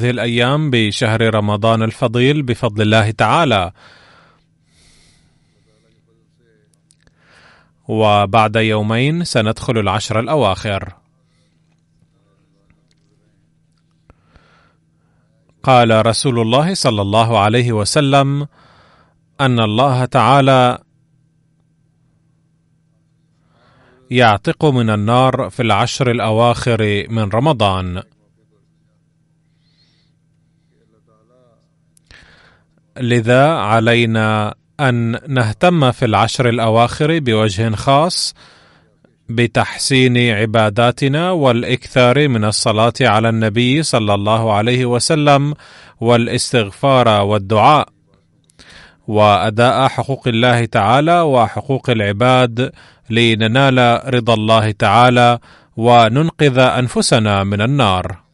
هذه الأيام بشهر رمضان الفضيل بفضل الله تعالى. وبعد يومين سندخل العشر الأواخر. قال رسول الله صلى الله عليه وسلم أن الله تعالى يعتق من النار في العشر الأواخر من رمضان. لذا علينا أن نهتم في العشر الأواخر بوجه خاص بتحسين عباداتنا والإكثار من الصلاة على النبي صلى الله عليه وسلم والاستغفار والدعاء. وأداء حقوق الله تعالى وحقوق العباد لننال رضا الله تعالى وننقذ أنفسنا من النار.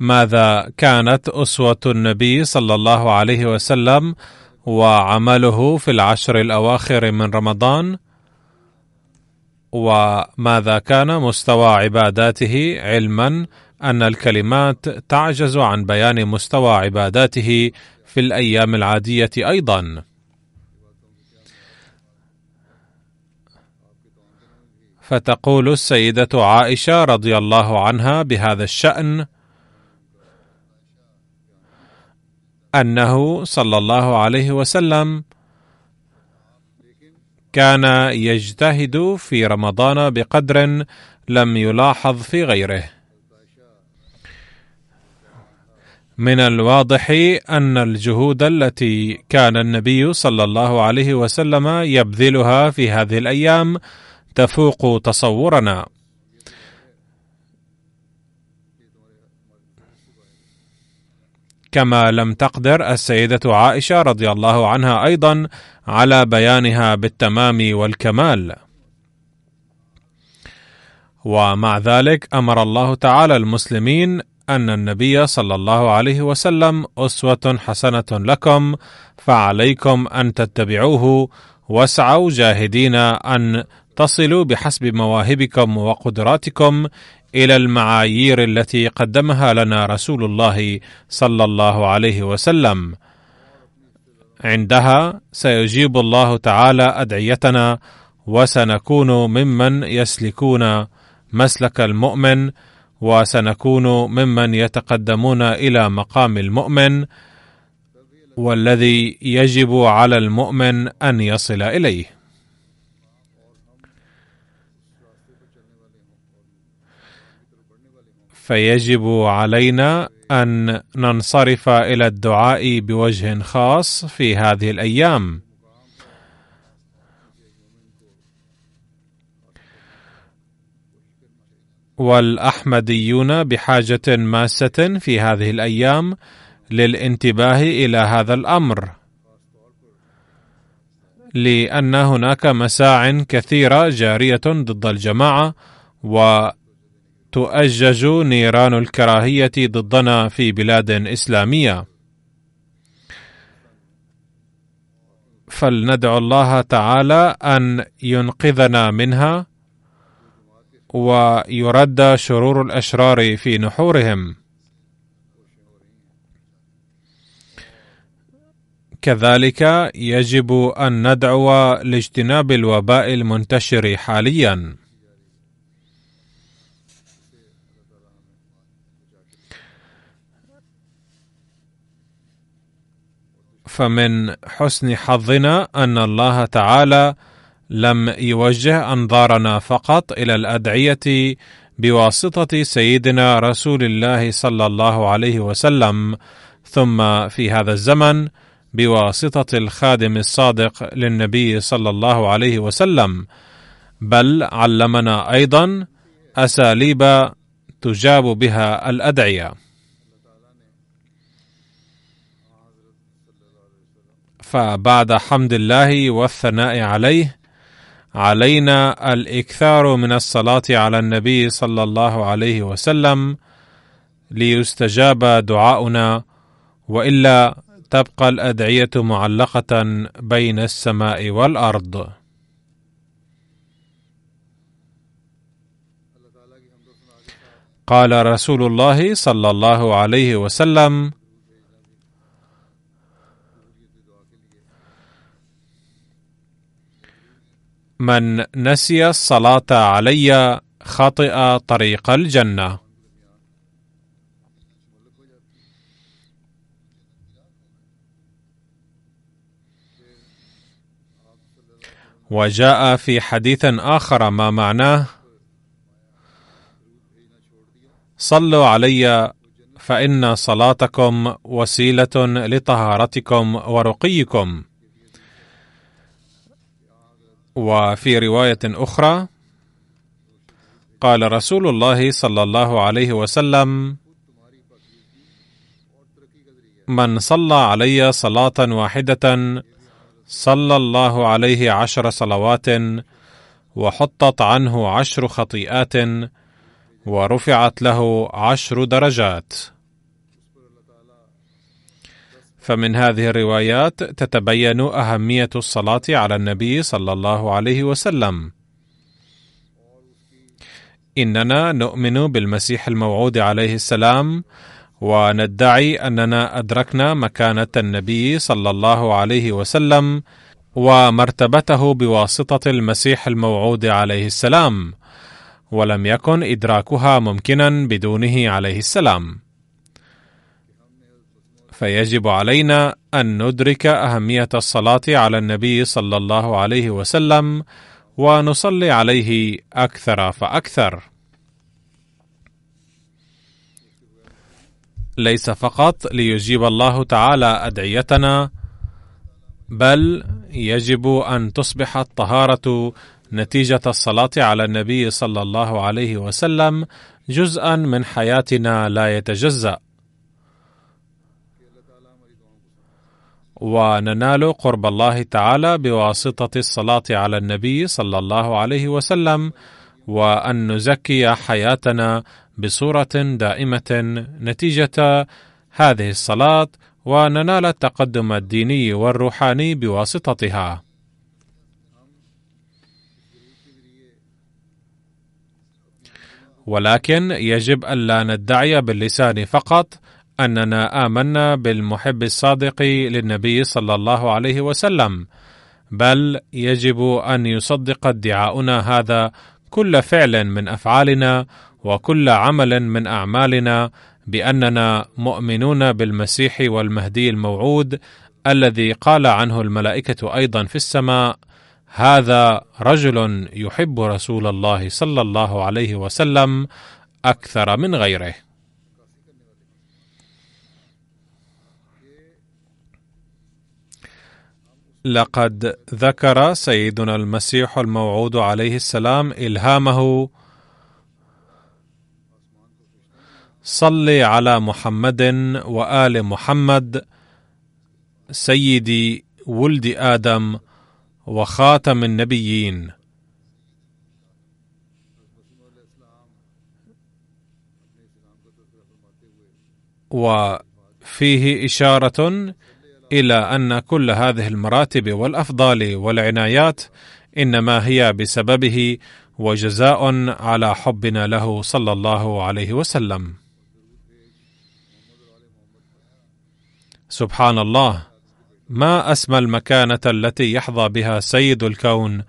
ماذا كانت أسوة النبي صلى الله عليه وسلم وعمله في العشر الأواخر من رمضان؟ وماذا كان مستوى عباداته علما؟ أن الكلمات تعجز عن بيان مستوى عباداته في الأيام العادية أيضا. فتقول السيدة عائشة رضي الله عنها بهذا الشأن أنه صلى الله عليه وسلم كان يجتهد في رمضان بقدر لم يلاحظ في غيره. من الواضح أن الجهود التي كان النبي صلى الله عليه وسلم يبذلها في هذه الأيام تفوق تصورنا. كما لم تقدر السيدة عائشة رضي الله عنها أيضا على بيانها بالتمام والكمال. ومع ذلك أمر الله تعالى المسلمين أن النبي صلى الله عليه وسلم أسوة حسنة لكم فعليكم أن تتبعوه واسعوا جاهدين أن تصلوا بحسب مواهبكم وقدراتكم إلى المعايير التي قدمها لنا رسول الله صلى الله عليه وسلم. عندها سيجيب الله تعالى أدعيتنا وسنكون ممن يسلكون مسلك المؤمن وسنكون ممن يتقدمون إلى مقام المؤمن والذي يجب على المؤمن أن يصل إليه. فيجب علينا أن ننصرف إلى الدعاء بوجه خاص في هذه الأيام. والأحمديون بحاجة ماسة في هذه الأيام للانتباه إلى هذا الأمر لأن هناك مساع كثيرة جارية ضد الجماعة و تؤجج نيران الكراهية ضدنا في بلاد إسلامية. فلندعو الله تعالى أن ينقذنا منها ويرد شرور الأشرار في نحورهم. كذلك يجب أن ندعو لاجتناب الوباء المنتشر حاليا. فمن حسن حظنا أن الله تعالى لم يوجه أنظارنا فقط إلى الأدعية بواسطة سيدنا رسول الله صلى الله عليه وسلم ثم في هذا الزمن بواسطة الخادم الصادق للنبي صلى الله عليه وسلم. بل علمنا أيضا أساليب تجاب بها الأدعية. فبعد حمد الله والثناء عليه علينا الإكثار من الصلاة على النبي صلى الله عليه وسلم ليستجاب دعاؤنا وإلا تبقى الأدعية معلقة بين السماء والأرض. قال رسول الله صلى الله عليه وسلم من نسي الصلاة علي خطئ طريق الجنة. وجاء في حديث آخر ما معناه صلوا علي فإن صلاتكم وسيلة لطهارتكم ورقيكم. وفي رواية أخرى قال رسول الله صلى الله عليه وسلم من صلى علي صلاة واحدة صلى الله عليه عشر صلوات وحطت عنه عشر خطيئات ورفعت له عشر درجات. فمن هذه الروايات تتبين أهمية الصلاة على النبي صلى الله عليه وسلم. إننا نؤمن بالمسيح الموعود عليه السلام وندعي أننا أدركنا مكانة النبي صلى الله عليه وسلم ومرتبته بواسطة المسيح الموعود عليه السلام ولم يكن إدراكها ممكنا بدونه عليه السلام. فيجب علينا أن ندرك أهمية الصلاة على النبي صلى الله عليه وسلم ونصلي عليه أكثر فأكثر. ليس فقط ليجيب الله تعالى أدعيتنا بل يجب أن تصبح الطهارة نتيجة الصلاة على النبي صلى الله عليه وسلم جزءا من حياتنا لا يتجزأ. وننال قرب الله تعالى بواسطة الصلاة على النبي صلى الله عليه وسلم وأن نزكي حياتنا بصورة دائمة نتيجة هذه الصلاة وننال التقدم الديني والروحاني بواسطتها. ولكن يجب الا ندعي باللسان فقط أننا آمنا بالمحب الصادق للنبي صلى الله عليه وسلم بل يجب أن يصدق ادعاؤنا هذا كل فعل من أفعالنا وكل عمل من أعمالنا بأننا مؤمنون بالمسيح والمهدي الموعود الذي قال عنه الملائكة أيضا في السماء هذا رجل يحب رسول الله صلى الله عليه وسلم أكثر من غيره. لقد ذكر سيدنا المسيح الموعود عليه السلام إلهامه. صل على محمد وآل محمد سيدي ولد آدم وخاتم النبيين. وفيه إشارة إلى أن كل هذه المراتب والأفضال والعنايات إنما هي بسببه وجزاء على حبنا له صلى الله عليه وسلم. سبحان الله ما أسمى المكانة التي يحظى بها سيد الكون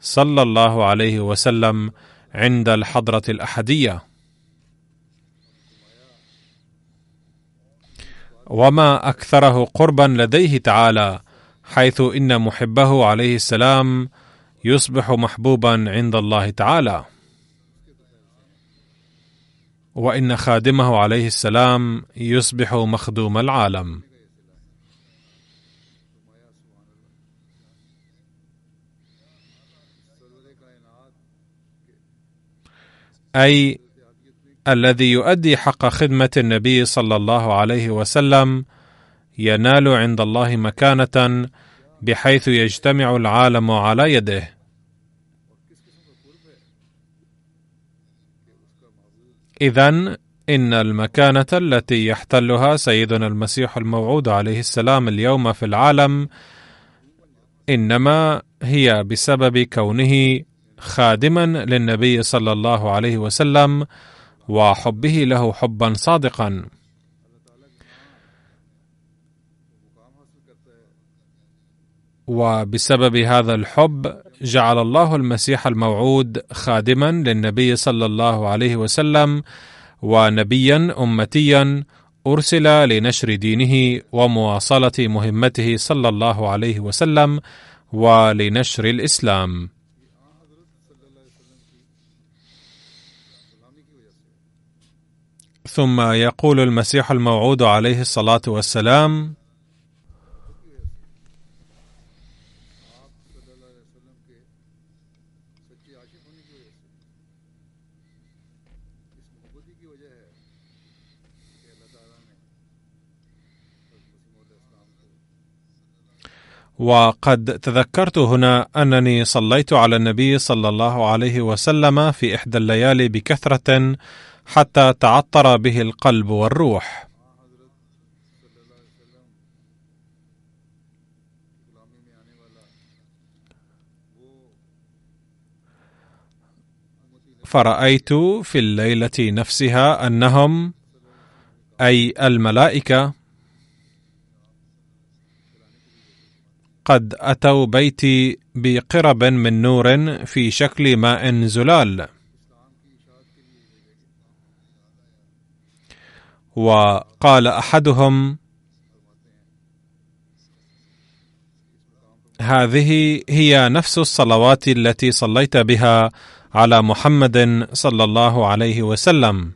صلى الله عليه وسلم عند الحضرة الأحدية؟ وما اكثره قربا لديه تعالى حيث ان محبه عليه السلام يصبح محبوبا عند الله تعالى. وان خادمه عليه السلام يصبح مخدوم العالم. اي الذي يؤدي حق خدمة النبي صلى الله عليه وسلم ينال عند الله مكانة بحيث يجتمع العالم على يده. اذا إن المكانة التي يحتلها سيدنا المسيح الموعود عليه السلام اليوم في العالم إنما هي بسبب كونه خادما للنبي صلى الله عليه وسلم وحبه له حبا صادقا. وبسبب هذا الحب جعل الله المسيح الموعود خادما للنبي صلى الله عليه وسلم ونبيا امتيا أرسل لنشر دينه ومواصلة مهمته صلى الله عليه وسلم ولنشر الإسلام. ثم يقول المسيح الموعود عليه الصلاة والسلام وقد تذكرت هنا أنني صليت على النبي صلى الله عليه وسلم في إحدى الليالي بكثرة حتى تعطر به القلب والروح. فرأيت في الليلة نفسها أنهم أي الملائكة قد أتوا بيتي بقرب من نور في شكل ماء زلال. وقال أحدهم هذه هي نفس الصلوات التي صليت بها على محمد صلى الله عليه وسلم.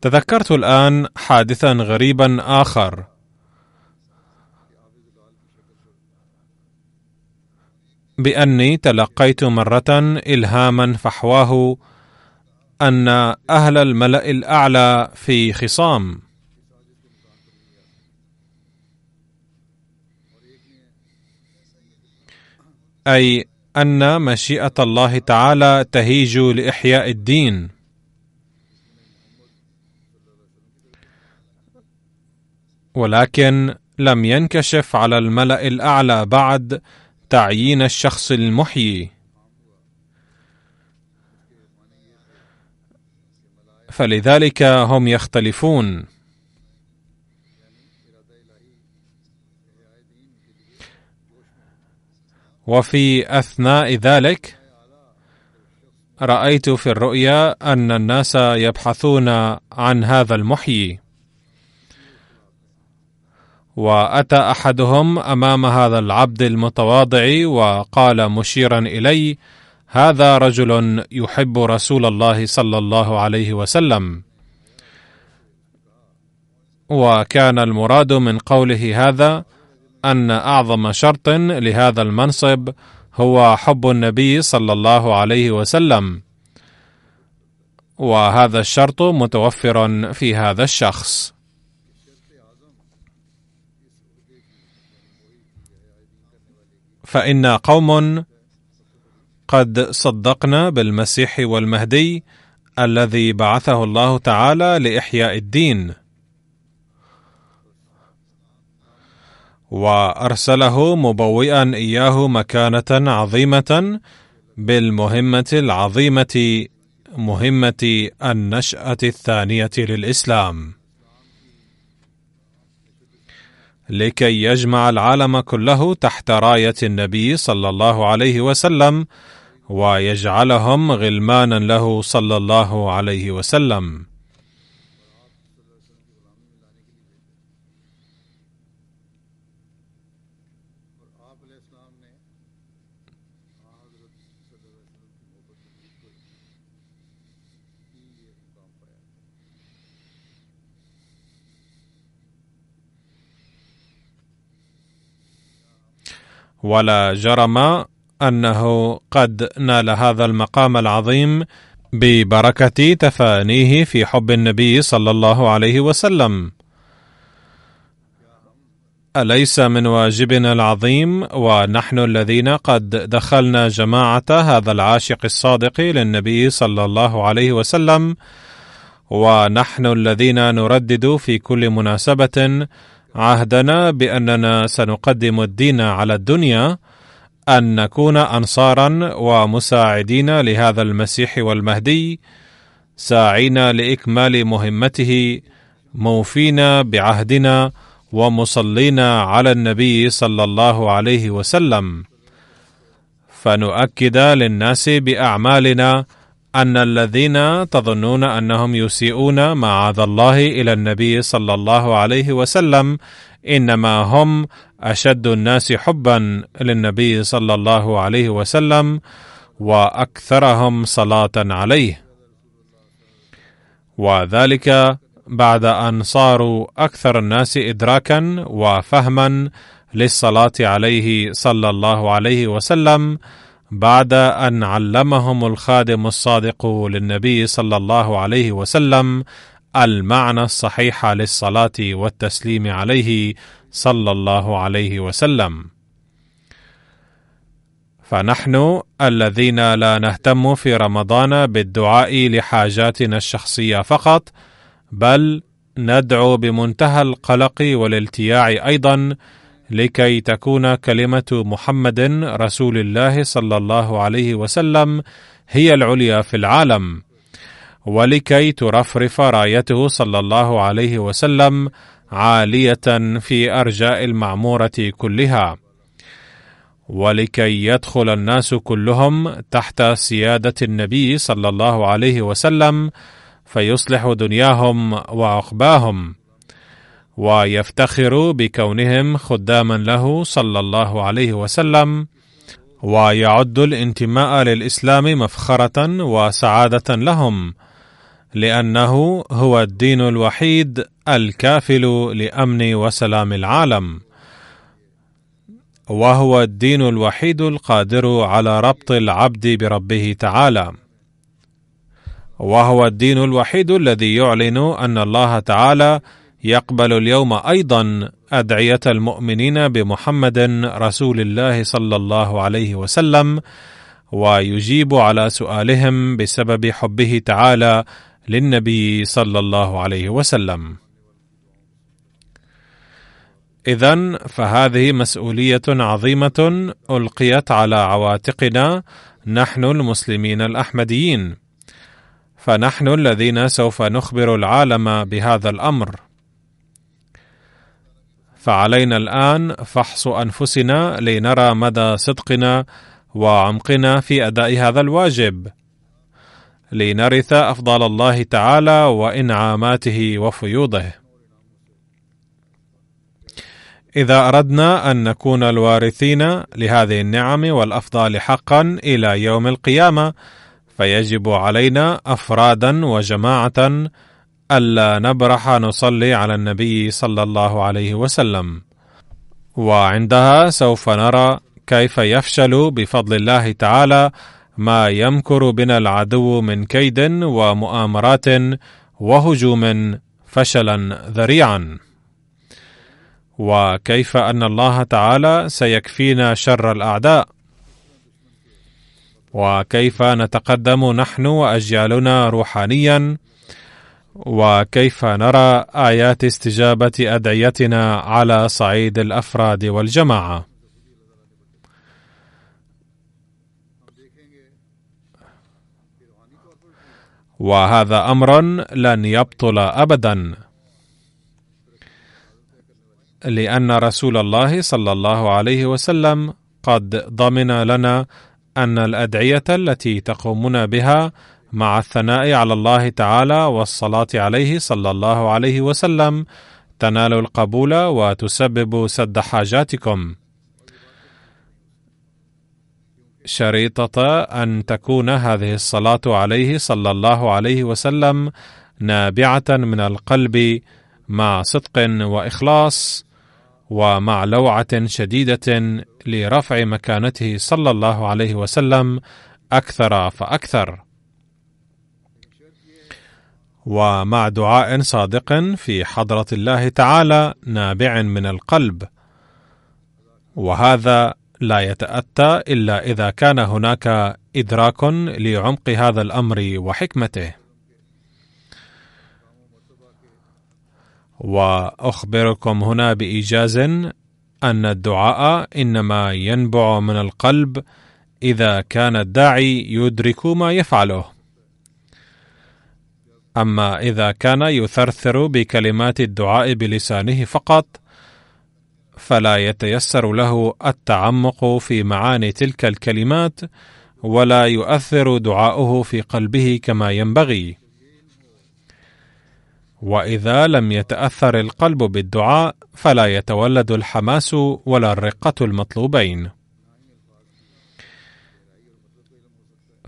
تذكرت الآن حادثا غريبا آخر. بأني تلقيت مرة الهاما فحواه أن أهل الملأ الأعلى في خصام. أي أن مشيئة الله تعالى تهيج لإحياء الدين. ولكن لم ينكشف على الملأ الأعلى بعد تعيين الشخص المحيي. فلذلك هم يختلفون. وفي أثناء ذلك رأيت في الرؤيا أن الناس يبحثون عن هذا المحيي. وأتى أحدهم أمام هذا العبد المتواضع وقال مشيرا إلي هذا رجل يحب رسول الله صلى الله عليه وسلم. وكان المراد من قوله هذا أن أعظم شرط لهذا المنصب هو حب النبي صلى الله عليه وسلم. وهذا الشرط متوفر في هذا الشخص. فإن قوم قد صدقنا بالمسيح والمهدي الذي بعثه الله تعالى لإحياء الدين. وأرسله مبوئا إياه مكانة عظيمة بالمهمة العظيمة مهمة النشأة الثانية للإسلام. لكي يجمع العالم كله تحت راية النبي صلى الله عليه وسلم ويجعلهم غلمانا له صلى الله عليه وسلم. ولا جرم أنه قد نال هذا المقام العظيم ببركة تفانيه في حب النبي صلى الله عليه وسلم. أليس من واجبنا العظيم ونحن الذين قد دخلنا جماعة هذا العاشق الصادق للنبي صلى الله عليه وسلم ونحن الذين نردد في كل مناسبة عهدنا بأننا سنقدم الدين على الدنيا أن نكون أنصارا ومساعدين لهذا المسيح والمهدي ساعين لإكمال مهمته موفين بعهدنا ومصلين على النبي صلى الله عليه وسلم. فنؤكد للناس بأعمالنا أن الذين تظنون أنهم يسيئون معاذ الله إلى النبي صلى الله عليه وسلم إنما هم أشد الناس حبا للنبي صلى الله عليه وسلم وأكثرهم صلاة عليه. وذلك بعد أن صاروا أكثر الناس ادراكا وفهما للصلاة عليه صلى الله عليه وسلم بعد أن علمهم الخادم الصادق للنبي صلى الله عليه وسلم المعنى الصحيح للصلاة والتسليم عليه صلى الله عليه وسلم. فنحن الذين لا نهتم في رمضان بالدعاء لحاجاتنا الشخصية فقط بل ندعو بمنتهى القلق والالتياع أيضا لكي تكون كلمة محمد رسول الله صلى الله عليه وسلم هي العليا في العالم ولكي ترفرف رايته صلى الله عليه وسلم عالية في أرجاء المعمورة كلها ولكي يدخل الناس كلهم تحت سيادة النبي صلى الله عليه وسلم فيصلح دنياهم وعقباهم. ويفتخر بكونهم خداما له صلى الله عليه وسلم ويعد الانتماء للإسلام مفخرة وسعادة لهم لأنه هو الدين الوحيد الكافل لأمن وسلام العالم وهو الدين الوحيد القادر على ربط العبد بربه تعالى. وهو الدين الوحيد الذي يعلن أن الله تعالى يقبل اليوم أيضا أدعية المؤمنين بمحمد رسول الله صلى الله عليه وسلم ويجيب على سؤالهم بسبب حبه تعالى للنبي صلى الله عليه وسلم. اذا فهذه مسؤولية عظيمة ألقيت على عواتقنا نحن المسلمين الأحمديين فنحن الذين سوف نخبر العالم بهذا الأمر. فعلينا الآن فحص أنفسنا لنرى مدى صدقنا وعمقنا في أداء هذا الواجب. لنرث افضال الله تعالى وإنعاماته وفيوضه. إذا أردنا أن نكون الوارثين لهذه النعم والأفضال حقا إلى يوم القيامة فيجب علينا افرادا وجماعه ألا نبرح نصلي على النبي صلى الله عليه وسلم. وعندها سوف نرى كيف يفشل بفضل الله تعالى ما يمكر بنا العدو من كيد ومؤامرات وهجوم فشلا ذريعا. وكيف أن الله تعالى سيكفينا شر الأعداء. وكيف نتقدم نحن وأجيالنا روحانيا وكيف نرى آيات استجابة أدعيتنا على صعيد الأفراد والجماعة؟ وهذا أمر لن يبطل ابدا لأن رسول الله صلى الله عليه وسلم قد ضمن لنا أن الأدعية التي تقومون بها مع الثناء على الله تعالى والصلاة عليه صلى الله عليه وسلم. تنال القبول وتسبب سد حاجاتكم. شريطة أن تكون هذه الصلاة عليه صلى الله عليه وسلم نابعة من القلب مع صدق وإخلاص ومع لوعة شديدة لرفع مكانته صلى الله عليه وسلم أكثر فأكثر. ومع دعاء صادق في حضرة الله تعالى نابع من القلب. وهذا لا يتأتى إلا إذا كان هناك إدراك لعمق هذا الأمر وحكمته. وأخبركم هنا بإيجاز أن الدعاء إنما ينبع من القلب إذا كان الداعي يدرك ما يفعله. أما إذا كان يثرثر بكلمات الدعاء بلسانه فقط فلا يتيسر له التعمق في معاني تلك الكلمات ولا يؤثر دعاؤه في قلبه كما ينبغي. وإذا لم يتأثر القلب بالدعاء فلا يتولد الحماس ولا الرقة المطلوبين.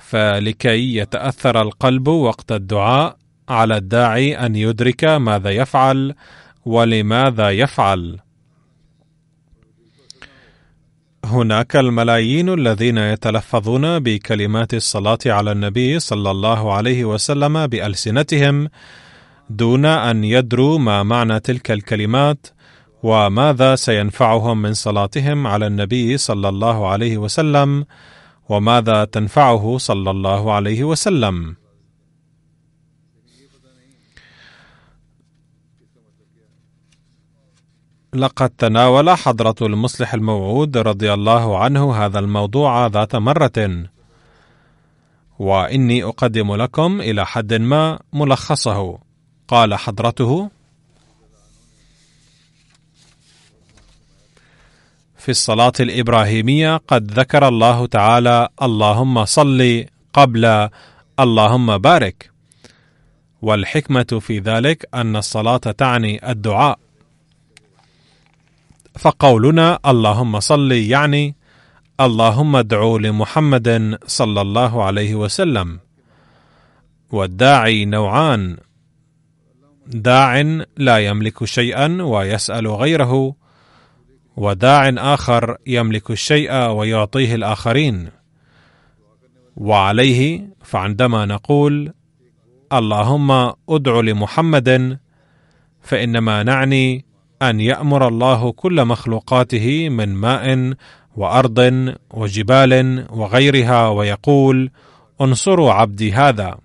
فلكي يتأثر القلب وقت الدعاء على الداعي أن يدرك ماذا يفعل ولماذا يفعل. هناك الملايين الذين يتلفظون بكلمات الصلاة على النبي صلى الله عليه وسلم بألسنتهم دون أن يدروا ما معنى تلك الكلمات وماذا سينفعهم من صلاتهم على النبي صلى الله عليه وسلم وماذا تنفعه صلى الله عليه وسلم. لقد تناول حضرة المصلح الموعود رضي الله عنه هذا الموضوع ذات مرة. وإني أقدم لكم إلى حد ما ملخصه. قال حضرته في الصلاة الإبراهيمية قد ذكر الله تعالى اللهم صل قبل اللهم بارك. والحكمة في ذلك أن الصلاة تعني الدعاء. فقولنا اللهم صل يعني اللهم ادعو لمحمد صلى الله عليه وسلم. والداعي نوعان. داع لا يملك شيئا ويسأل غيره وداع آخر يملك الشيء ويعطيه الآخرين. وعليه فعندما نقول اللهم ادع لمحمد فإنما نعني أن يأمر الله كل مخلوقاته من ماء وأرض وجبال وغيرها ويقول انصروا عبدي هذا.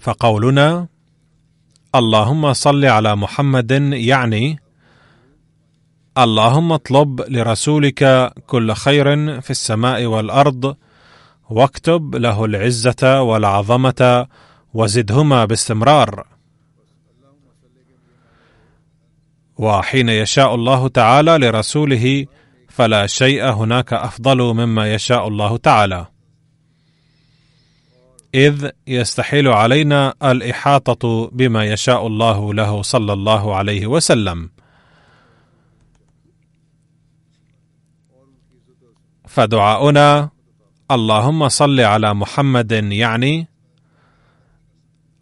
فقولنا اللهم صل على محمد يعني اللهم اطلب لرسولك كل خير في السماء والأرض واكتب له العزة والعظمة وزدهما باستمرار. وحين يشاء الله تعالى لرسوله فلا شيء هناك أفضل مما يشاء الله تعالى. إذ يستحيل علينا الإحاطة بما يشاء الله له صلى الله عليه وسلم. فدعاؤنا اللهم صل على محمد يعني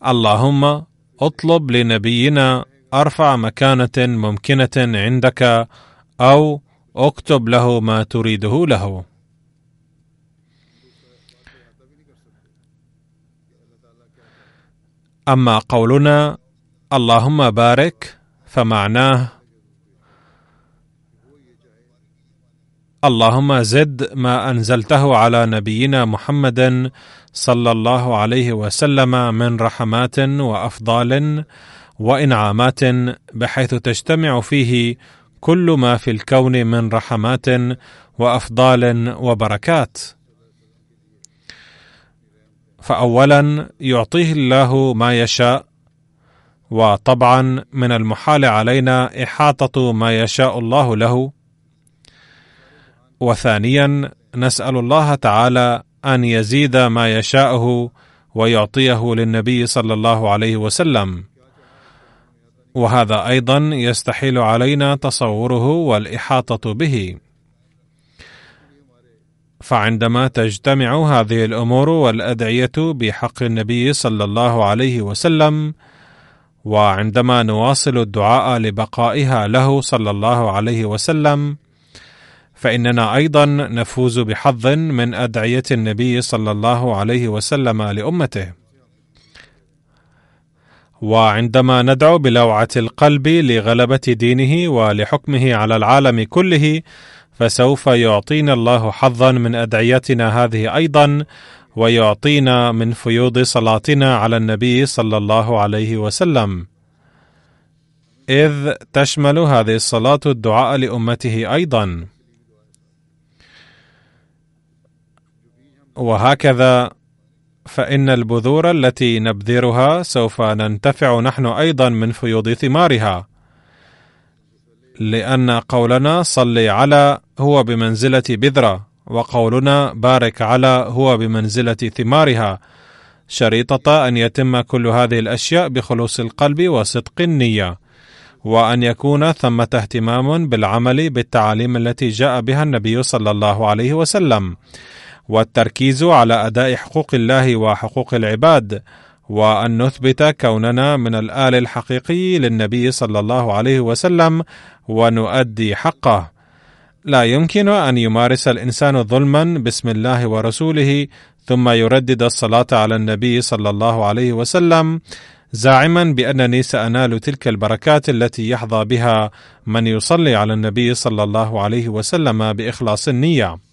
اللهم اطلب لنبينا أرفع مكانة ممكنة عندك أو اكتب له ما تريده له. أما قولنا اللهم بارك فمعناه اللهم زد ما أنزلته على نبينا محمد صلى الله عليه وسلم من رحمات وأفضال وإنعامات بحيث تجتمع فيه كل ما في الكون من رحمات وأفضال وبركات. فاولا يعطيه الله ما يشاء وطبعا من المحال علينا إحاطة ما يشاء الله له. وثانيا نسأل الله تعالى أن يزيد ما يشاءه ويعطيه للنبي صلى الله عليه وسلم. وهذا أيضا يستحيل علينا تصوره والإحاطة به. فعندما تجتمع هذه الأمور والأدعية بحق النبي صلى الله عليه وسلم وعندما نواصل الدعاء لبقائها له صلى الله عليه وسلم فإننا أيضا نفوز بحظ من أدعية النبي صلى الله عليه وسلم لأمته. وعندما ندعو بلوعة القلب لغلبة دينه ولحكمه على العالم كله فسوف يعطينا الله حظا من أدعيتنا هذه أيضا ويعطينا من فيوض صلاتنا على النبي صلى الله عليه وسلم. إذ تشمل هذه الصلاة الدعاء لأمته أيضا. وهكذا فإن البذور التي نبذرها سوف ننتفع نحن أيضا من فيوض ثمارها. لأن قولنا صل على هو بمنزلة بذرة وقولنا بارك على هو بمنزلة ثمارها. شريطة أن يتم كل هذه الأشياء بخلوص القلب وصدق النية وأن يكون ثمة اهتمام بالعمل بالتعاليم التي جاء بها النبي صلى الله عليه وسلم. والتركيز على أداء حقوق الله وحقوق العباد وأن نثبت كوننا من الآل الحقيقي للنبي صلى الله عليه وسلم ونؤدي حقه. لا يمكن أن يمارس الإنسان ظلما باسم الله ورسوله ثم يردد الصلاة على النبي صلى الله عليه وسلم زاعما بأنني سأنال تلك البركات التي يحظى بها من يصلي على النبي صلى الله عليه وسلم بإخلاص النية.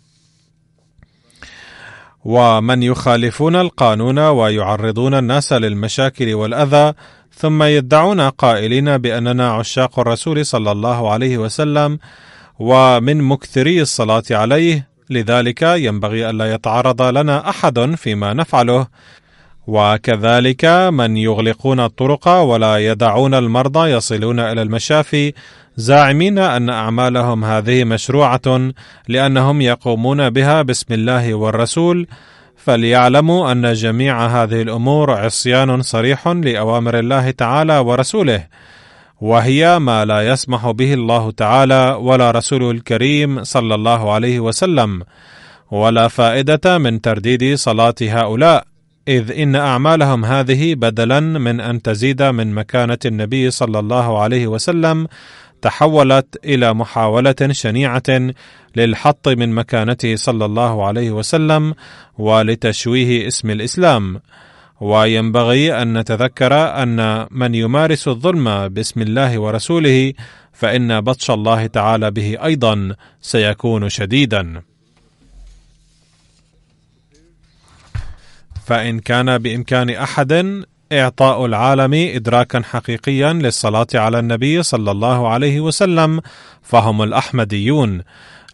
ومن يخالفون القانون ويعرضون الناس للمشاكل والأذى ثم يدعون قائلين بأننا عشاق الرسول صلى الله عليه وسلم ومن مكثري الصلاة عليه لذلك ينبغي الا يتعرض لنا أحد فيما نفعله. وكذلك من يغلقون الطرق ولا يدعون المرضى يصلون إلى المشافي زاعمين أن أعمالهم هذه مشروعة لأنهم يقومون بها باسم الله والرسول. فليعلموا أن جميع هذه الأمور عصيان صريح لأوامر الله تعالى ورسوله وهي ما لا يسمح به الله تعالى ولا رسوله الكريم صلى الله عليه وسلم. ولا فائدة من ترديد صلاة هؤلاء. إذ إن أعمالهم هذه بدلا من أن تزيد من مكانة النبي صلى الله عليه وسلم تحولت إلى محاولة شنيعة للحط من مكانته صلى الله عليه وسلم ولتشويه اسم الإسلام. وينبغي أن نتذكر أن من يمارس الظلم باسم الله ورسوله فإن بطش الله تعالى به أيضا سيكون شديدا. فإن كان بإمكان أحد إعطاء العالم ادراكا حقيقيا للصلاة على النبي صلى الله عليه وسلم فهم الأحمديون.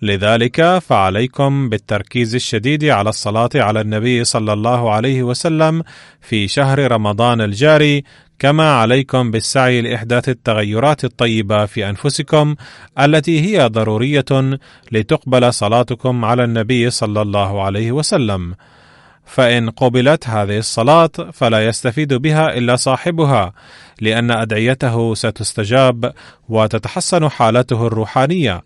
لذلك فعليكم بالتركيز الشديد على الصلاة على النبي صلى الله عليه وسلم في شهر رمضان الجاري كما عليكم بالسعي لإحداث التغيرات الطيبة في أنفسكم التي هي ضرورية لتقبل صلاتكم على النبي صلى الله عليه وسلم. فإن قبلت هذه الصلاة فلا يستفيد بها إلا صاحبها لأن أدعيته ستستجاب وتتحسن حالته الروحانية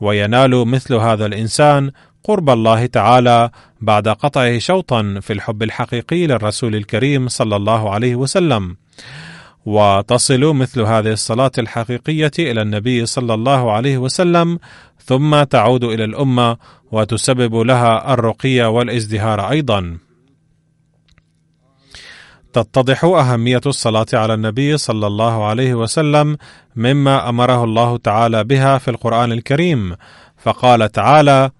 وينال مثل هذا الإنسان قرب الله تعالى بعد قطعه شوطا في الحب الحقيقي للرسول الكريم صلى الله عليه وسلم. وتصل مثل هذه الصلاة الحقيقية إلى النبي صلى الله عليه وسلم ثم تعود إلى الأمة وتسبب لها الرقي والازدهار أيضا. تتضح أهمية الصلاة على النبي صلى الله عليه وسلم مما أمره الله تعالى بها في القرآن الكريم فقال تعالى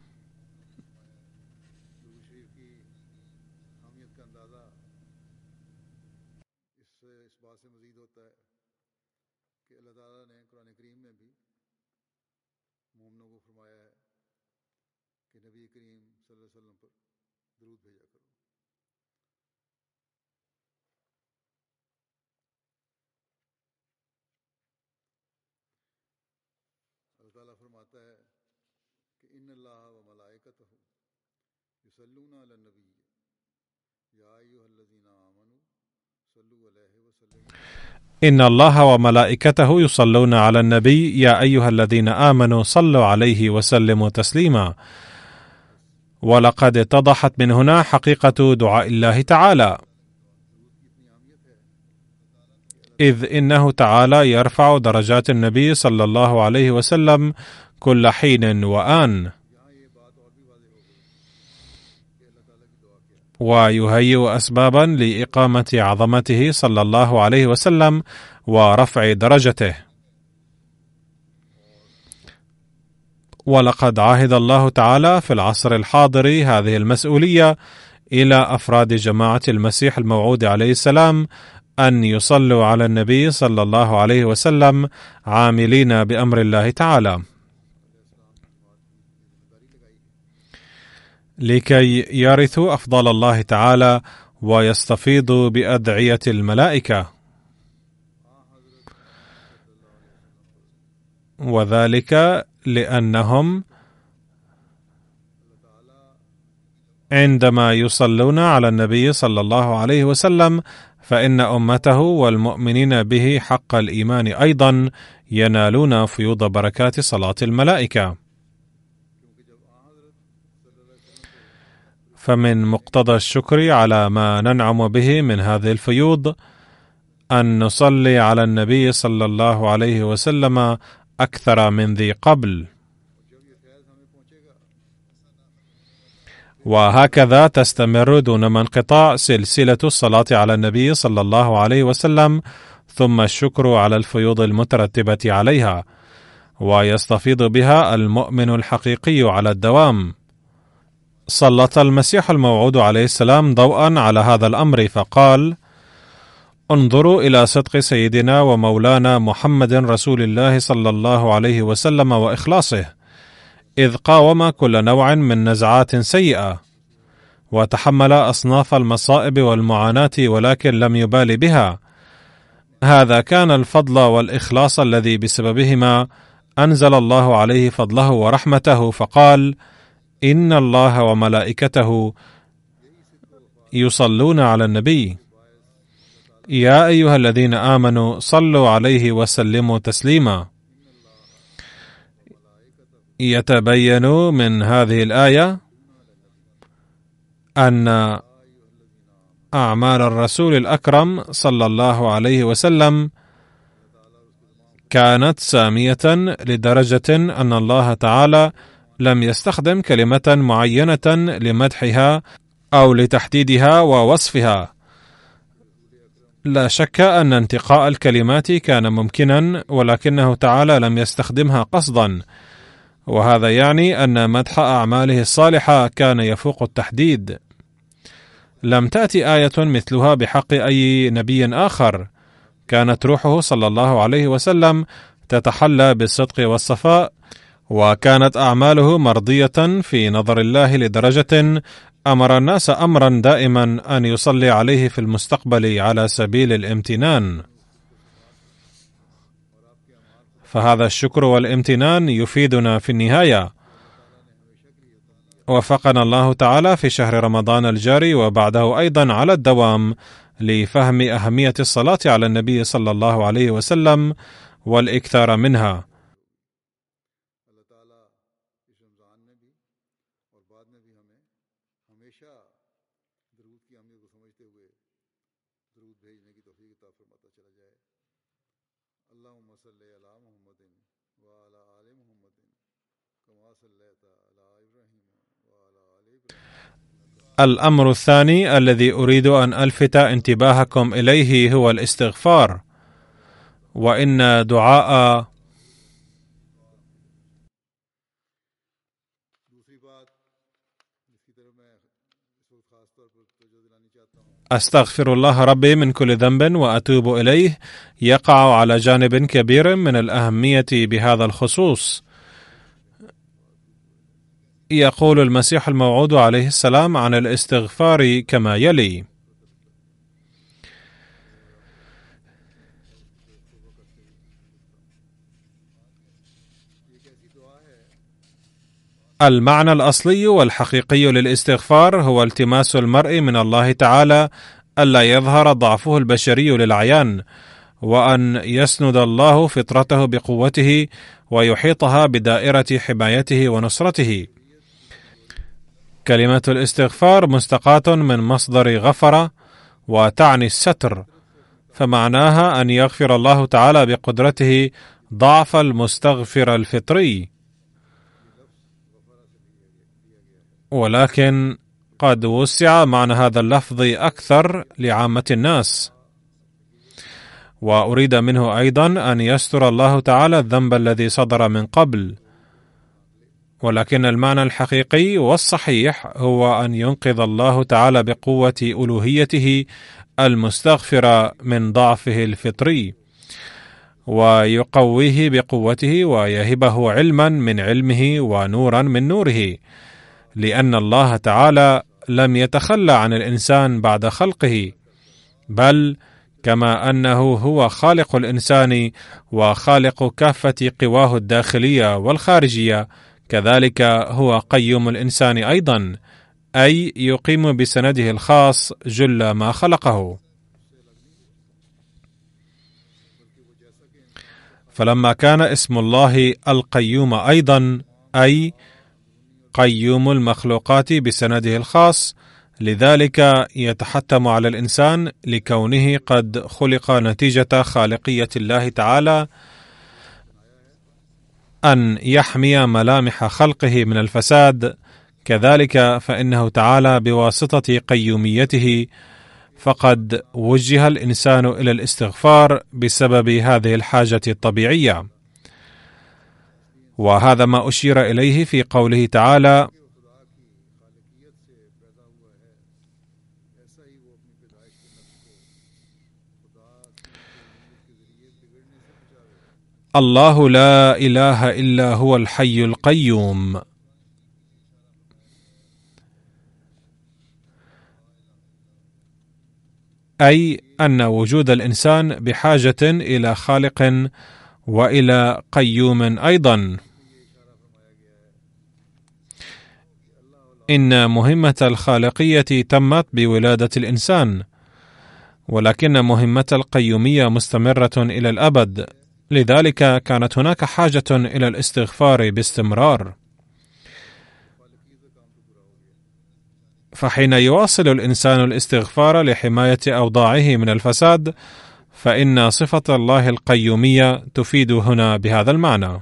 إن الله وملائكته يصلون على النبي يا أيها الذين آمنوا صلوا عليه وسلموا تسليما. ولقد اتضحت من هنا حقيقة دعاء الله تعالى. إذ إنه تعالى يرفع درجات النبي صلى الله عليه وسلم كل حين وآن. ويهيئ اسبابا لإقامة عظمته صلى الله عليه وسلم ورفع درجته. ولقد عهد الله تعالى في العصر الحاضر هذه المسؤولية إلى أفراد جماعة المسيح الموعود عليه السلام أن يصلوا على النبي صلى الله عليه وسلم عاملين بأمر الله تعالى. لكي يرثوا أفضل الله تعالى ويستفيضوا بأدعية الملائكة. وذلك لأنهم عندما يصلون على النبي صلى الله عليه وسلم فإن أمته والمؤمنين به حق الإيمان أيضا ينالون فيوض بركات صلاة الملائكة. فمن مقتضى الشكر على ما ننعم به من هذه الفيوض أن نصلي على النبي صلى الله عليه وسلم أكثر من ذي قبل. وهكذا تستمر دون ما انقطاع سلسلة الصلاة على النبي صلى الله عليه وسلم ثم الشكر على الفيوض المترتبة عليها ويستفيض بها المؤمن الحقيقي على الدوام. سلط المسيح الموعود عليه السلام ضوءا على هذا الأمر فقال انظروا إلى صدق سيدنا ومولانا محمد رسول الله صلى الله عليه وسلم وإخلاصه إذ قاوم كل نوع من نزعات سيئة وتحمل أصناف المصائب والمعاناة ولكن لم يبال بها. هذا كان الفضل والإخلاص الذي بسببهما أنزل الله عليه فضله ورحمته فقال ان الله وملائكته يصلون على النبي. يا ايها الذين امنوا صلوا عليه وسلموا تسليما. يتبين من هذه الايه ان اعمال الرسول الاكرم صلى الله عليه وسلم كانت ساميه لدرجه ان الله تعالى لم يستخدم كلمة معينة لمدحها أو لتحديدها ووصفها. لا شك أن انتقاء الكلمات كان ممكنا ولكنه تعالى لم يستخدمها قصدا. وهذا يعني أن مدح أعماله الصالحة كان يفوق التحديد. لم تأتي آية مثلها بحق أي نبي آخر. كانت روحه صلى الله عليه وسلم تتحلى بالصدق والصفاء وكانت أعماله مرضية في نظر الله لدرجة أمر الناس أمرا دائما أن يصلي عليه في المستقبل على سبيل الامتنان. فهذا الشكر والامتنان يفيدنا في النهاية. وفقنا الله تعالى في شهر رمضان الجاري وبعده أيضا على الدوام لفهم أهمية الصلاة على النبي صلى الله عليه وسلم والإكثار منها. الأمر الثاني الذي أريد أن ألفت انتباهكم إليه هو الاستغفار. وإن دعاء أستغفر الله ربي من كل ذنب وأتوب إليه يقع على جانب كبير من الأهمية بهذا الخصوص. يقول المسيح الموعود عليه السلام عن الاستغفار كما يلي. المعنى الأصلي والحقيقي للاستغفار هو التماس المرء من الله تعالى ألا يظهر ضعفه البشري للعيان وأن يسند الله فطرته بقوته ويحيطها بدائرة حمايته ونصرته. كلمة الاستغفار مستقاة من مصدر غفر وتعني الستر فمعناها أن يغفر الله تعالى بقدرته ضعف المستغفر الفطري. ولكن قد وسع معنى هذا اللفظ أكثر لعامة الناس. وأريد منه أيضا أن يستر الله تعالى الذنب الذي صدر من قبل ولكن المعنى الحقيقي والصحيح هو أن ينقذ الله تعالى بقوة ألوهيته المستغفر من ضعفه الفطري ويقويه بقوته ويهبه علما من علمه ونورا من نوره لأن الله تعالى لم يتخلى عن الإنسان بعد خلقه بل كما أنه هو خالق الإنسان وخالق كافة قواه الداخلية والخارجية كذلك هو قيوم الإنسان أيضا أي يقيم بسنده الخاص جل ما خلقه. فلما كان اسم الله القيوم أيضا أي قيوم المخلوقات بسنده الخاص لذلك يتحتم على الإنسان لكونه قد خلق نتيجة خالقية الله تعالى أن يحمي ملامح خلقه من الفساد. كذلك فإنه تعالى بواسطة قيوميته. فقد وجه الإنسان إلى الاستغفار بسبب هذه الحاجة الطبيعية. وهذا ما أشير إليه في قوله تعالى الله لا إله إلا هو الحي القيوم. أي أن وجود الإنسان بحاجة إلى خالق وإلى قيوم أيضا. إن مهمة الخالقية تمت بولادة الإنسان ولكن مهمة القيومية مستمرة إلى الأبد. لذلك كانت هناك حاجة إلى الاستغفار باستمرار. فحين يواصل الإنسان الاستغفار لحماية أوضاعه من الفساد فإن صفة الله القيومية تفيد هنا بهذا المعنى.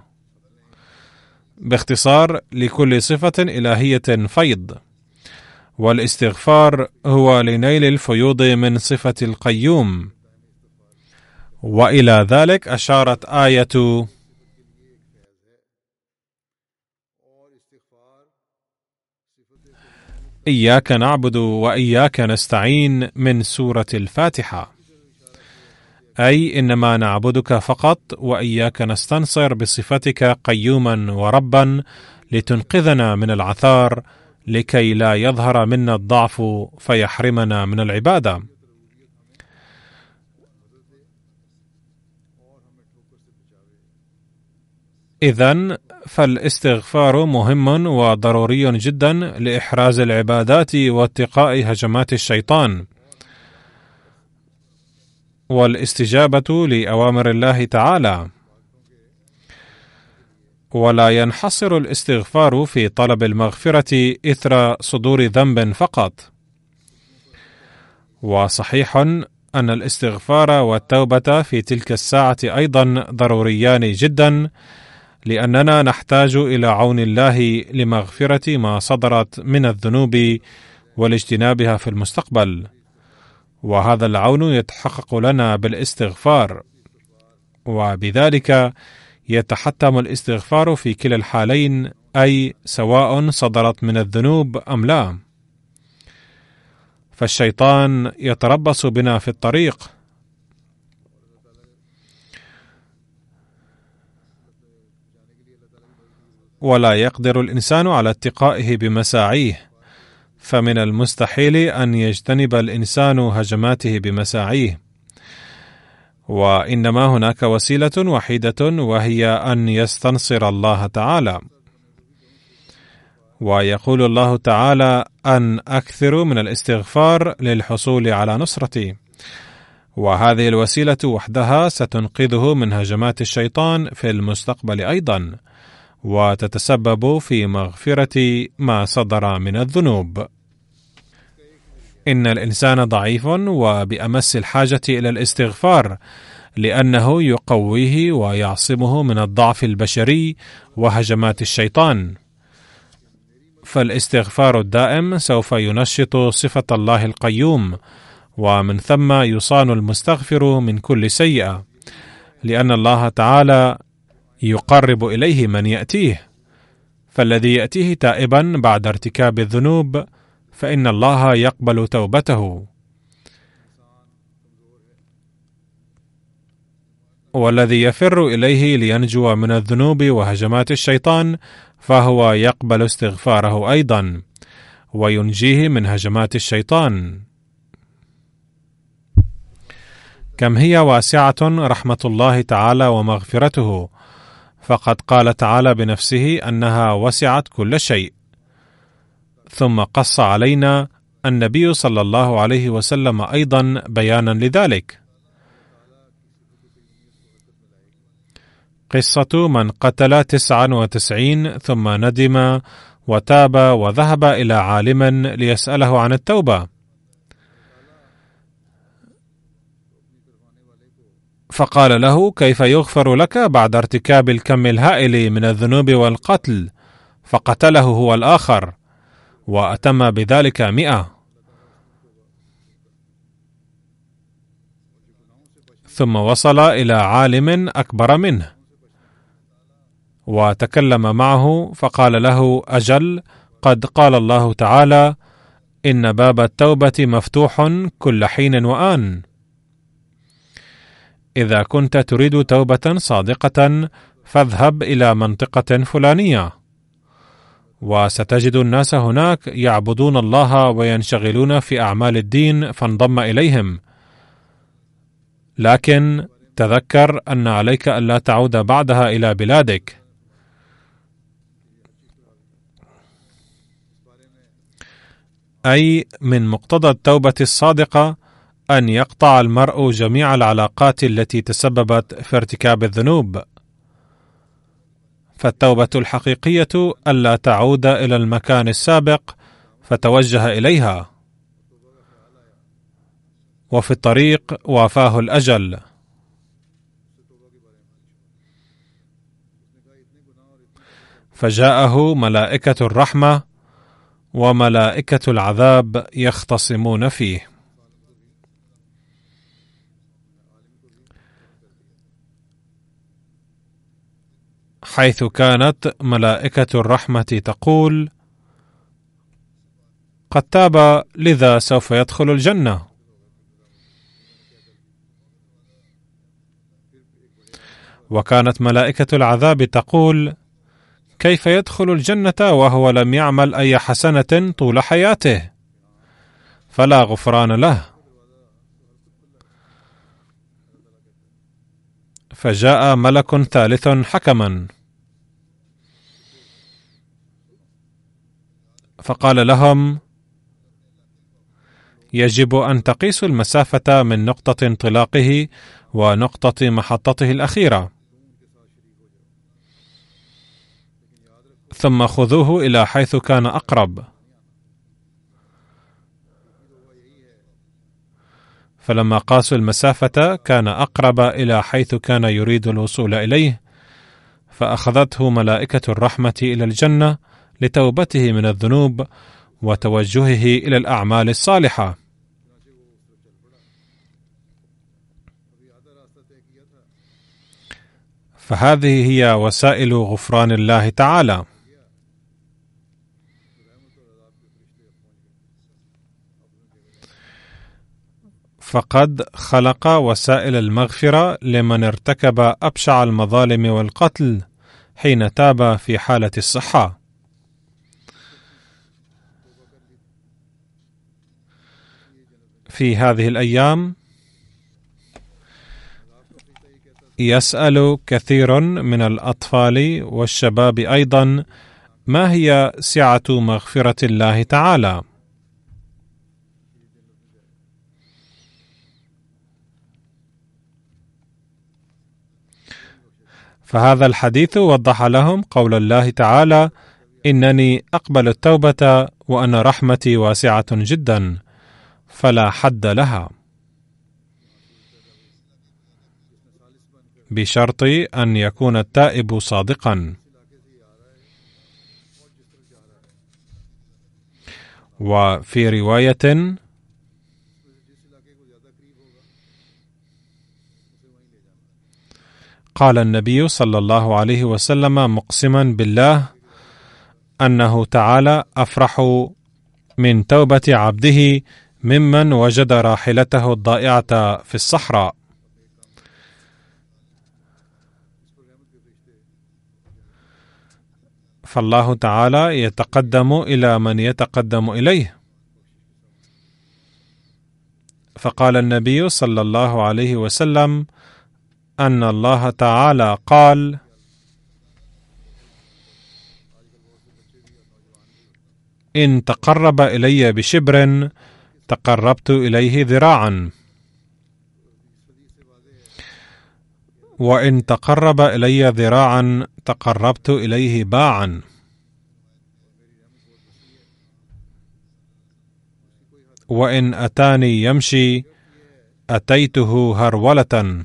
باختصار لكل صفة إلهية فيض. والاستغفار هو لنيل الفيوض من صفة القيوم. وإلى ذلك أشارت آية إياك نعبد وإياك نستعين من سورة الفاتحة. أي إنما نعبدك فقط وإياك نستنصر بصفتك قيوما وربا لتنقذنا من العثار لكي لا يظهر منا الضعف فيحرمنا من العبادة. اذا فالاستغفار مهم وضروري جدا لإحراز العبادات واتقاء هجمات الشيطان. والاستجابة لأوامر الله تعالى. ولا ينحصر الاستغفار في طلب المغفرة إثر صدور ذنب فقط. وصحيح أن الاستغفار والتوبة في تلك الساعة أيضا ضروريان جدا لأننا نحتاج إلى عون الله لمغفرة ما صدرت من الذنوب ولاجتنابها في المستقبل. وهذا العون يتحقق لنا بالاستغفار وبذلك يتحتم الاستغفار في كلا الحالين أي سواء صدرت من الذنوب أم لا. فالشيطان يتربص بنا في الطريق. ولا يقدر الإنسان على اتقائه بمساعيه فمن المستحيل أن يجتنب الإنسان هجماته بمساعيه. وإنما هناك وسيلة وحيدة وهي أن يستنصر الله تعالى. ويقول الله تعالى أن أكثر من الاستغفار للحصول على نصرتي وهذه الوسيلة وحدها ستنقذه من هجمات الشيطان في المستقبل أيضا. وتتسبب في مغفرة ما صدر من الذنوب. إن الإنسان ضعيف وبأمس الحاجة إلى الاستغفار لأنه يقويه ويعصمه من الضعف البشري وهجمات الشيطان. فالاستغفار الدائم سوف ينشط صفة الله القيوم ومن ثم يصان المستغفر من كل سيئة لأن الله تعالى يقرب إليه من يأتيه فالذي يأتيه تائبا بعد ارتكاب الذنوب فإن الله يقبل توبته. والذي يفر إليه لينجو من الذنوب وهجمات الشيطان فهو يقبل استغفاره أيضا وينجيه من هجمات الشيطان. كم هي واسعة رحمة الله تعالى ومغفرته؟ فقد قال تعالى بنفسه أنها وسعت كل شيء. ثم قص علينا النبي صلى الله عليه وسلم أيضا بيانا لذلك. قصة من قتل تسعا وتسعين ثم ندم وتاب وذهب إلى عالم ليسأله عن التوبة. فقال له كيف يغفر لك بعد ارتكاب الكم الهائل من الذنوب والقتل؟ فقتله هو الآخر وأتم بذلك مئة. ثم وصل إلى عالم أكبر منه وتكلم معه فقال له أجل قد قال الله تعالى إن باب التوبة مفتوح كل حين وآن. إذا كنت تريد توبة صادقة فاذهب إلى منطقة فلانية. وستجد الناس هناك يعبدون الله وينشغلون في أعمال الدين فانضم إليهم. لكن تذكر أن عليك ألا تعود بعدها إلى بلادك. أي من مقتضى التوبة الصادقة أن يقطع المرء جميع العلاقات التي تسببت في ارتكاب الذنوب. فالتوبة الحقيقية ألا تعود إلى المكان السابق فتوجه إليها. وفي الطريق وافاه الأجل. فجاءه ملائكة الرحمة وملائكة العذاب يختصمون فيه. حيث كانت ملائكة الرحمة تقول: قد تاب لذا سوف يدخل الجنة. وكانت ملائكة العذاب تقول: كيف يدخل الجنة وهو لم يعمل أي حسنة طول حياته؟ فلا غفران له. فجاء ملك ثالث حكما فقال لهم يجب أن تقيسوا المسافة من نقطة انطلاقه ونقطة محطته الأخيرة. ثم خذوه إلى حيث كان أقرب. فلما قاسوا المسافة كان أقرب إلى حيث كان يريد الوصول إليه فأخذته ملائكة الرحمة إلى الجنة لتوبته من الذنوب وتوجهه إلى الأعمال الصالحة. فهذه هي وسائل غفران الله تعالى. فقد خلق وسائل المغفرة لمن ارتكب أبشع المظالم والقتل حين تاب في حالة الصحة. في هذه الأيام يسأل كثير من الأطفال والشباب أيضا ما هي سعة مغفرة الله تعالى؟ فهذا الحديث وضح لهم قول الله تعالى إنني أقبل التوبة وأن رحمتي واسعة جدا. فلا حد لها. بشرط أن يكون التائب صادقا. وفي رواية قال النبي صلى الله عليه وسلم مقسما بالله أنه تعالى أفرح من توبة عبده ممن وجد راحلته الضائعة في الصحراء. فالله تعالى يتقدم إلى من يتقدم إليه. فقال النبي صلى الله عليه وسلم أن الله تعالى قال إن تقرب إلي بشبر تقربت إليه ذراعا. وإن تقرب إلي ذراعا تقربت إليه باعا. وإن أتاني يمشي أتيته هرولة.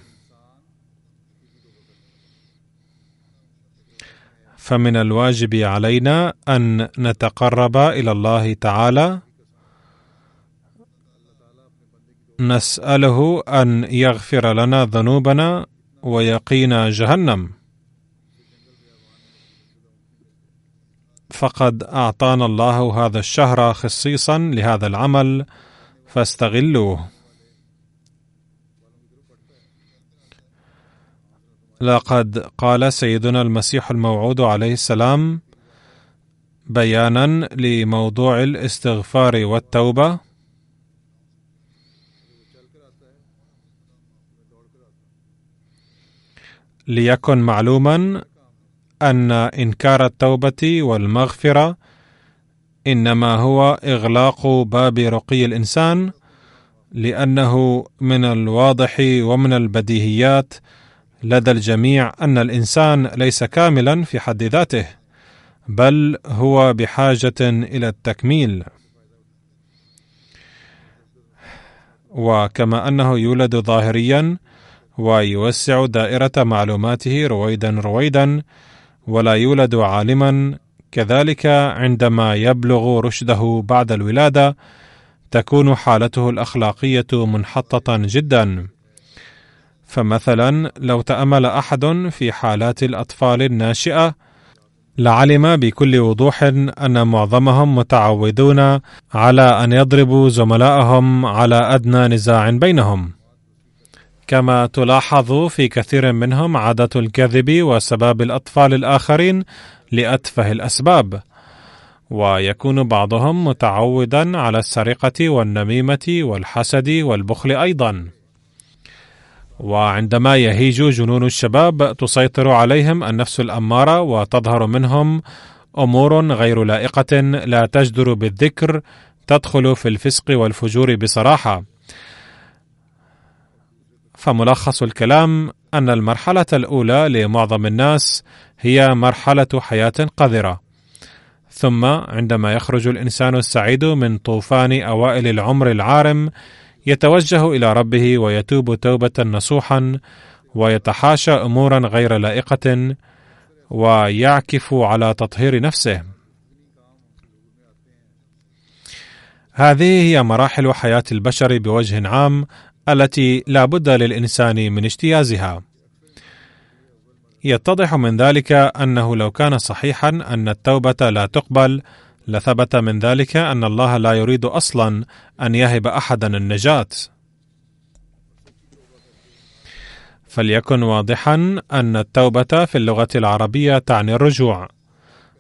فمن الواجب علينا أن نتقرب إلى الله تعالى نسأله أن يغفر لنا ذنوبنا ويقينا جهنم. فقد أعطانا الله هذا الشهر خصيصا لهذا العمل فاستغلوه. لقد قال سيدنا المسيح الموعود عليه السلام بيانا لموضوع الاستغفار والتوبة. ليكن معلوما أن إنكار التوبة والمغفرة إنما هو إغلاق باب رقي الإنسان لأنه من الواضح ومن البديهيات لدى الجميع أن الإنسان ليس كاملا في حد ذاته بل هو بحاجة إلى التكميل. وكما أنه يولد ظاهريا ويوسع دائرة معلوماته رويدا رويدا ولا يولد عالما كذلك عندما يبلغ رشده بعد الولادة تكون حالته الأخلاقية منحطه جدا. فمثلا لو تأمل أحد في حالات الأطفال الناشئة لعلم بكل وضوح أن معظمهم متعودون على أن يضربوا زملائهم على أدنى نزاع بينهم. كما تلاحظ في كثير منهم عادة الكذب وسباب الأطفال الآخرين لأتفه الأسباب. ويكون بعضهم متعودا على السرقة والنميمة والحسد والبخل أيضا. وعندما يهيج جنون الشباب تسيطر عليهم النفس الأمارة وتظهر منهم أمور غير لائقة لا تجدر بالذكر تدخل في الفسق والفجور بصراحة. فملخص الكلام أن المرحلة الأولى لمعظم الناس هي مرحلة حياة قذرة. ثم عندما يخرج الإنسان السعيد من طوفان أوائل العمر العارم يتوجه إلى ربه ويتوب توبة نصوحا ويتحاشى امورا غير لائقة ويعكف على تطهير نفسه. هذه هي مراحل حياة البشر بوجه عام التي لا بد للإنسان من اجتيازها. يتضح من ذلك أنه لو كان صحيحا أن التوبة لا تقبل لثبت من ذلك أن الله لا يريد أصلا أن يهب احدا النجاة. فليكن واضحا أن التوبة في اللغة العربية تعني الرجوع.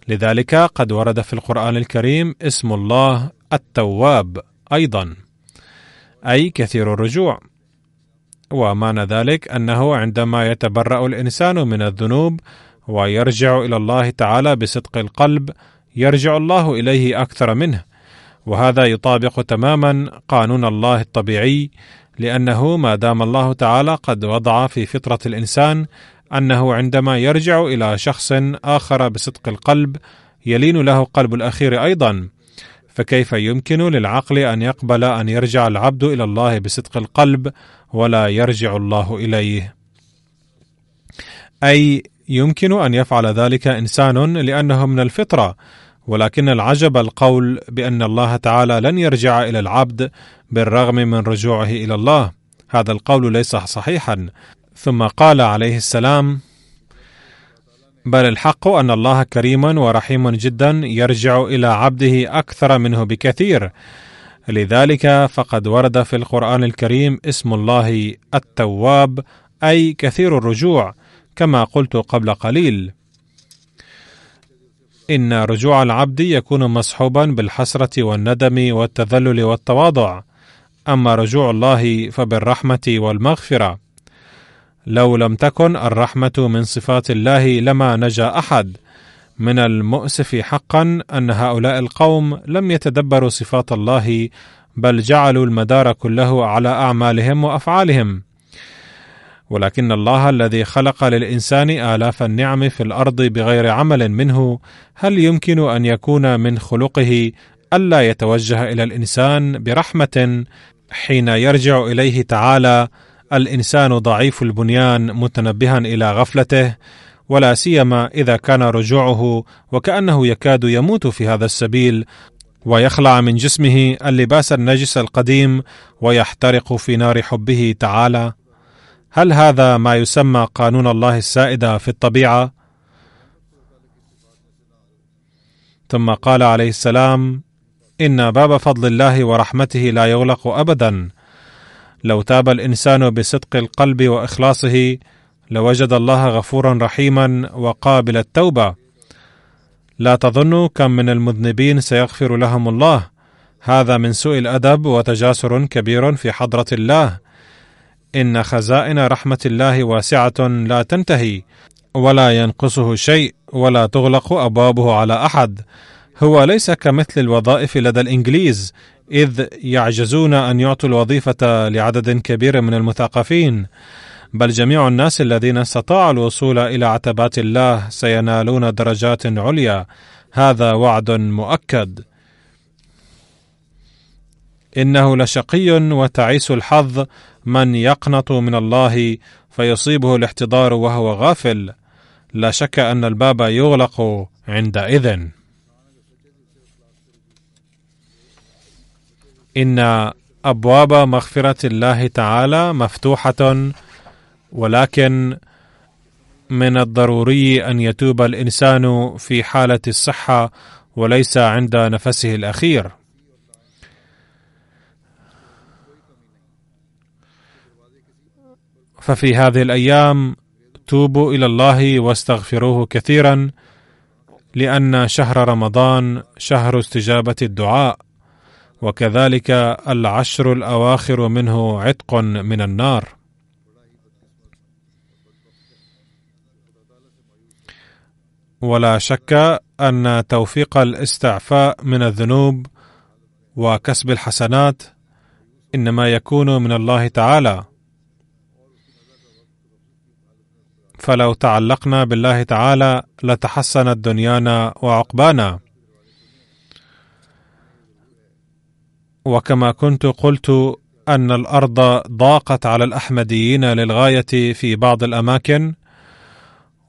لذلك قد ورد في القرآن الكريم اسم الله التواب أيضا. أي كثير الرجوع. ومعنى ذلك أنه عندما يتبرأ الإنسان من الذنوب ويرجع إلى الله تعالى بصدق القلب يرجع الله إليه أكثر منه. وهذا يطابق تماما قانون الله الطبيعي لأنه ما دام الله تعالى قد وضع في فطرة الإنسان أنه عندما يرجع إلى شخص آخر بصدق القلب يلين له قلب الأخير أيضا. فكيف يمكن للعقل أن يقبل أن يرجع العبد إلى الله بصدق القلب ولا يرجع الله إليه؟ أي يمكن أن يفعل ذلك إنسان لأنه من الفطرة ولكن العجب القول بأن الله تعالى لن يرجع إلى العبد بالرغم من رجوعه إلى الله. هذا القول ليس صحيحا. ثم قال عليه السلام بل الحق أن الله كريم ورحيم جدا يرجع إلى عبده أكثر منه بكثير. لذلك فقد ورد في القرآن الكريم اسم الله التواب أي كثير الرجوع كما قلت قبل قليل. إن رجوع العبد يكون مصحوبا بالحسرة والندم والتذلل والتواضع. أما رجوع الله فبالرحمة والمغفرة. لو لم تكن الرحمة من صفات الله لما نجا أحد. من المؤسف حقا أن هؤلاء القوم لم يتدبروا صفات الله بل جعلوا المدار كله على أعمالهم وأفعالهم. ولكن الله الذي خلق للإنسان آلاف النعم في الأرض بغير عمل منه هل يمكن أن يكون من خلقه ألا يتوجه إلى الإنسان برحمة حين يرجع إليه تعالى الإنسان ضعيف البنيان متنبها إلى غفلته ولا سيما إذا كان رجوعه وكأنه يكاد يموت في هذا السبيل ويخلع من جسمه اللباس النجس القديم ويحترق في نار حبه تعالى. هل هذا ما يسمى قانون الله السائد في الطبيعة؟ ثم قال عليه السلام إن باب فضل الله ورحمته لا يغلق ابدا. لو تاب الإنسان بصدق القلب وإخلاصه لوجد الله غفورا رحيما وقابل التوبة. لا تظنوا كم من المذنبين سيغفر لهم الله. هذا من سوء الأدب وتجاسر كبير في حضرة الله. إن خزائن رحمة الله واسعة لا تنتهي ولا ينقصه شيء ولا تغلق أبوابه على أحد. هو ليس كمثل الوظائف لدى الإنجليز. إذ يعجزون أن يعطوا الوظيفة لعدد كبير من المثقفين. بل جميع الناس الذين استطاعوا الوصول إلى عتبات الله سينالون درجات عليا. هذا وعد مؤكد. إنه لشقي وتعيس الحظ من يقنط من الله فيصيبه الاحتضار وهو غافل. لا شك أن الباب يغلق عندئذ. إن أبواب مغفرة الله تعالى مفتوحة ولكن من الضروري أن يتوب الإنسان في حالة الصحة وليس عند نفسه الأخير. ففي هذه الأيام توبوا إلى الله واستغفروه كثيرا لأن شهر رمضان شهر استجابة الدعاء. وكذلك العشر الأواخر منه عتق من النار. ولا شك أن توفيق الاستعفاء من الذنوب وكسب الحسنات إنما يكون من الله تعالى. فلو تعلقنا بالله تعالى لتحسنت دنيانا وعقبانا. وكما كنت قلت أن الأرض ضاقت على الأحمديين للغاية في بعض الأماكن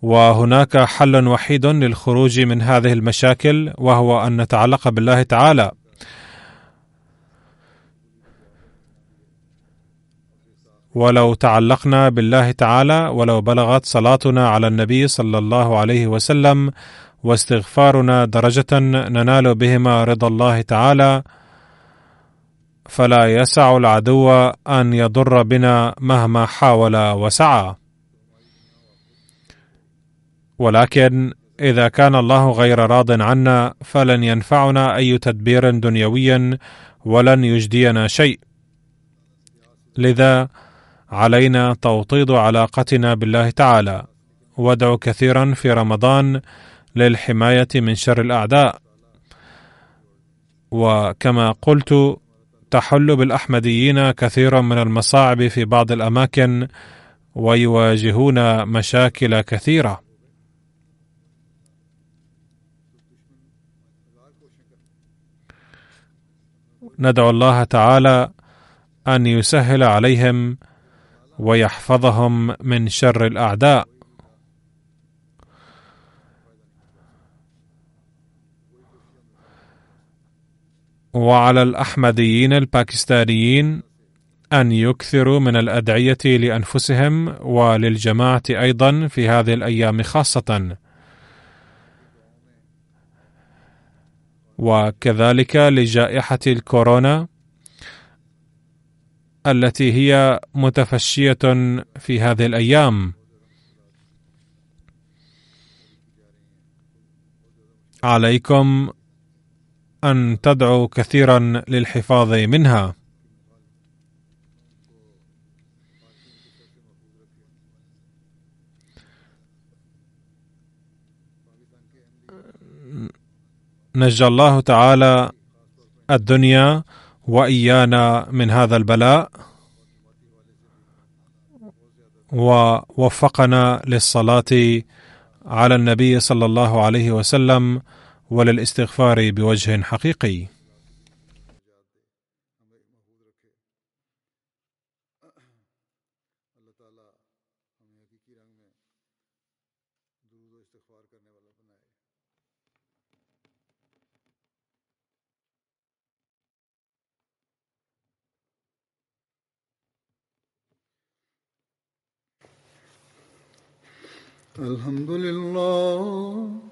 وهناك حل وحيد للخروج من هذه المشاكل وهو أن نتعلق بالله تعالى. ولو تعلقنا بالله تعالى ولو بلغت صلاتنا على النبي صلى الله عليه وسلم واستغفارنا درجة ننال بهما رضا الله تعالى. فلا يسع العدو أن يضر بنا مهما حاول وسعى. ولكن إذا كان الله غير راض عنا فلن ينفعنا أي تدبير دنيوي ولن يجدينا شيء. لذا علينا توطيد علاقتنا بالله تعالى. وادعو كثيرا في رمضان للحماية من شر الأعداء. وكما قلت تحل بالأحمديين كثيرا من المصاعب في بعض الأماكن ويواجهون مشاكل كثيرة. ندعو الله تعالى أن يسهل عليهم ويحفظهم من شر الأعداء. وعلى الأحمديين الباكستانيين أن يكثروا من الأدعية لأنفسهم وللجماعة أيضا في هذه الأيام خاصة. وكذلك لجائحة الكورونا التي هي متفشية في هذه الأيام. عليكم أن تدعوا كثيرا للحفاظ منها. نجى الله تعالى الدنيا وإيانا من هذا البلاء ووفقنا للصلاة على النبي صلى الله عليه وسلم وللاستغفار بوجه حقيقي. الحمد لله